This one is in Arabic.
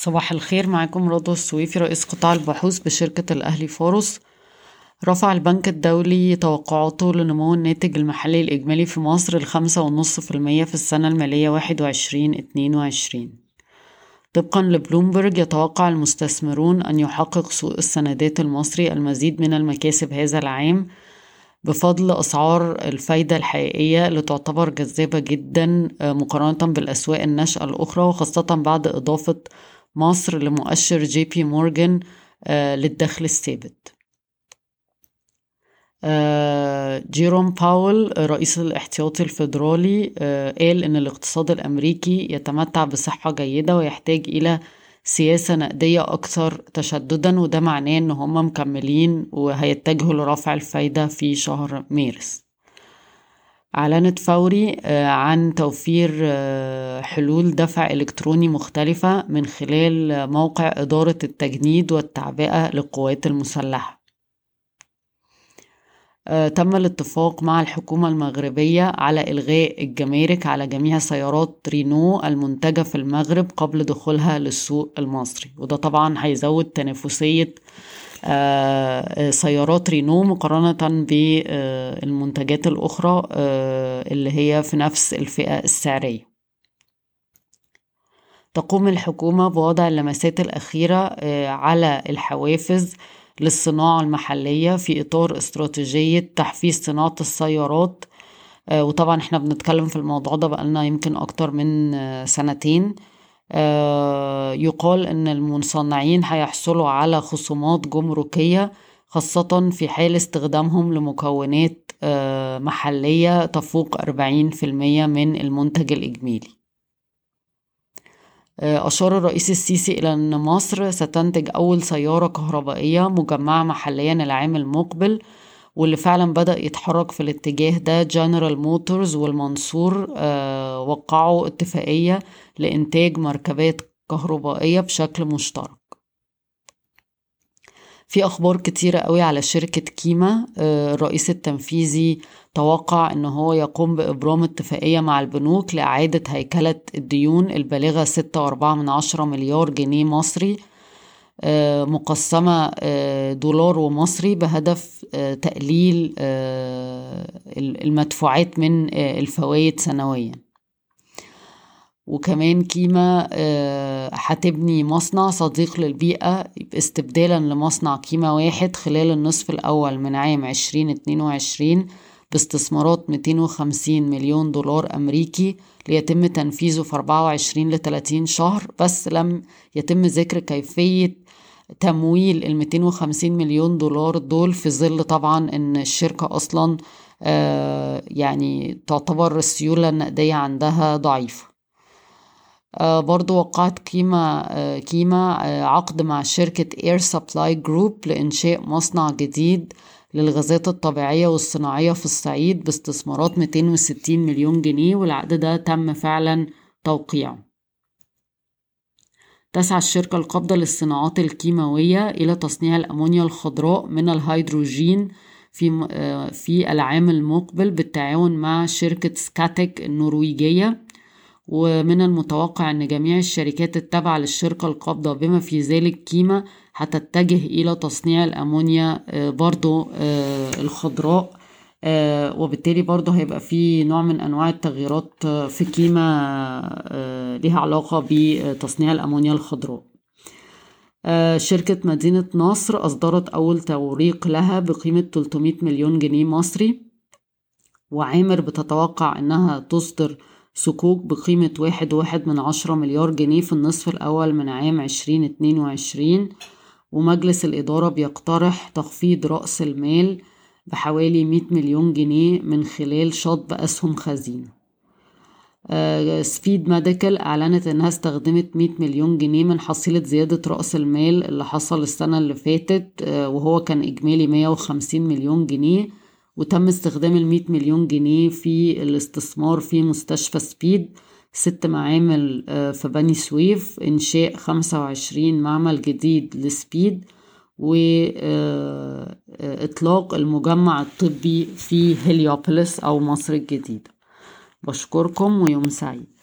صباح الخير معاكم رضوى السويفي رئيس قطاع البحوث بشركة الأهلي فاروس رفع البنك الدولي توقعاته لنمو الناتج المحلي الإجمالي في مصر لخمسة ونص في المية في السنة المالية واحد وعشرين اتنين وعشرين. طبقا لبلومبرج يتوقع المستثمرون أن يحقق سوق السندات المصري المزيد من المكاسب هذا العام بفضل أسعار الفايدة الحقيقية اللي تعتبر جذابة جدا مقارنة بالأسواق الناشئة الأخرى وخاصة بعد إضافة مصر لمؤشر جي بي مورجان للدخل الثابت. جيروم باول رئيس الاحتياطي الفيدرالي قال إن الاقتصاد الأمريكي يتمتع بصحة جيدة ويحتاج إلى سياسة نقدية أكثر تشددا وده معناه إن هم مكملين وهيتجهوا لرفع الفايدة في شهر مارس. أعلنت فوري عن توفير حلول دفع إلكتروني مختلفة من خلال موقع إدارة التجنيد والتعبئة للقوات المسلحة. تم الاتفاق مع الحكومة المغربية على إلغاء الجمارك على جميع سيارات رينو المنتجة في المغرب قبل دخولها للسوق المصري. وده طبعا هيزود تنافسية سيارات رينو مقارنة بالمنتجات الأخرى اللي هي في نفس الفئة السعرية. تقوم الحكومة بوضع اللمسات الأخيرة على الحوافز للصناعة المحلية في إطار استراتيجية تحفيز صناعة السيارات. وطبعا إحنا بنتكلم في الموضوع ده بقالنا يمكن أكتر من سنتين. يقال إن المصنعين هيحصلوا على خصومات جمركية خاصة في حال استخدامهم لمكونات محلية تفوق 40% من المنتج الإجمالي. أشار الرئيس السيسي إلى أن مصر ستنتج أول سيارة كهربائية مجمعة محليا العام المقبل واللي فعلا بدأ يتحرك في الاتجاه ده جنرال موتورز والمنصور آه وقعوا اتفاقية لإنتاج مركبات كهربائية بشكل مشترك. في أخبار كتيرة قوي على شركة كيما آه الرئيس التنفيذي توقع أنه هو يقوم بإبرام اتفاقية مع البنوك لإعادة هيكلة الديون البالغة ستة وأربعة من عشرة مليار جنيه مصري مقسمة دولار ومصري بهدف تقليل المدفوعات من الفوائد سنويا. وكمان كيما هتبني مصنع صديق للبيئة استبدالا لمصنع كيما واحد خلال النصف الأول من عام عشرين اتنين وعشرين باستثمارات 250 مليون دولار أمريكي ليتم تنفيذه في 24 ل 30 شهر بس لم يتم ذكر كيفية تمويل ال 250 مليون دولار دول في ظل طبعا إن الشركة أصلا آه يعني تعتبر السيولة النقدية عندها ضعيفة. آه برضو وقعت كيما آه كيما عقد مع شركة Air Supply Group لإنشاء مصنع جديد للغازات الطبيعية والصناعية في الصعيد باستثمارات 260 مليون جنيه والعقد ده تم فعلا توقيعه. تسعى الشركة القابضة للصناعات الكيماوية إلى تصنيع الأمونيا الخضراء من الهيدروجين في في العام المقبل بالتعاون مع شركة Scatec النرويجية. ومن المتوقع أن جميع الشركات التابعة للشركة القابضة بما في ذلك كيما هتتجه إلى تصنيع الأمونيا برضو الخضراء. وبالتالي برضو هيبقى في نوع من أنواع التغييرات في كيما لها علاقة بتصنيع الأمونيا الخضراء. شركة مدينة نصر أصدرت أول توريق لها بقيمة 300 مليون جنيه مصري. وعامر بتتوقع أنها تصدر صكوك بقيمة واحد واحد من عشرة مليار جنيه في النصف الأول من عام عشرين اتنين وعشرين. ومجلس الإدارة بيقترح تخفيض رأس المال بحوالي مية مليون جنيه من خلال شطب أسهم خزينة آه Speed Medical أعلنت إنها استخدمت مية مليون جنيه من حصيلة زيادة رأس المال اللي حصل السنة اللي فاتت آه وهو كان إجمالي مية وخمسين مليون جنيه وتم استخدام المية مليون جنيه في الاستثمار في مستشفى سبيد ست معامل آه في بني سويف إنشاء خمسة وعشرين معمل جديد ل Speed وإطلاق المجمع الطبي في هليوبوليس أو مصر الجديدة. بشكركم ويوم سعيد.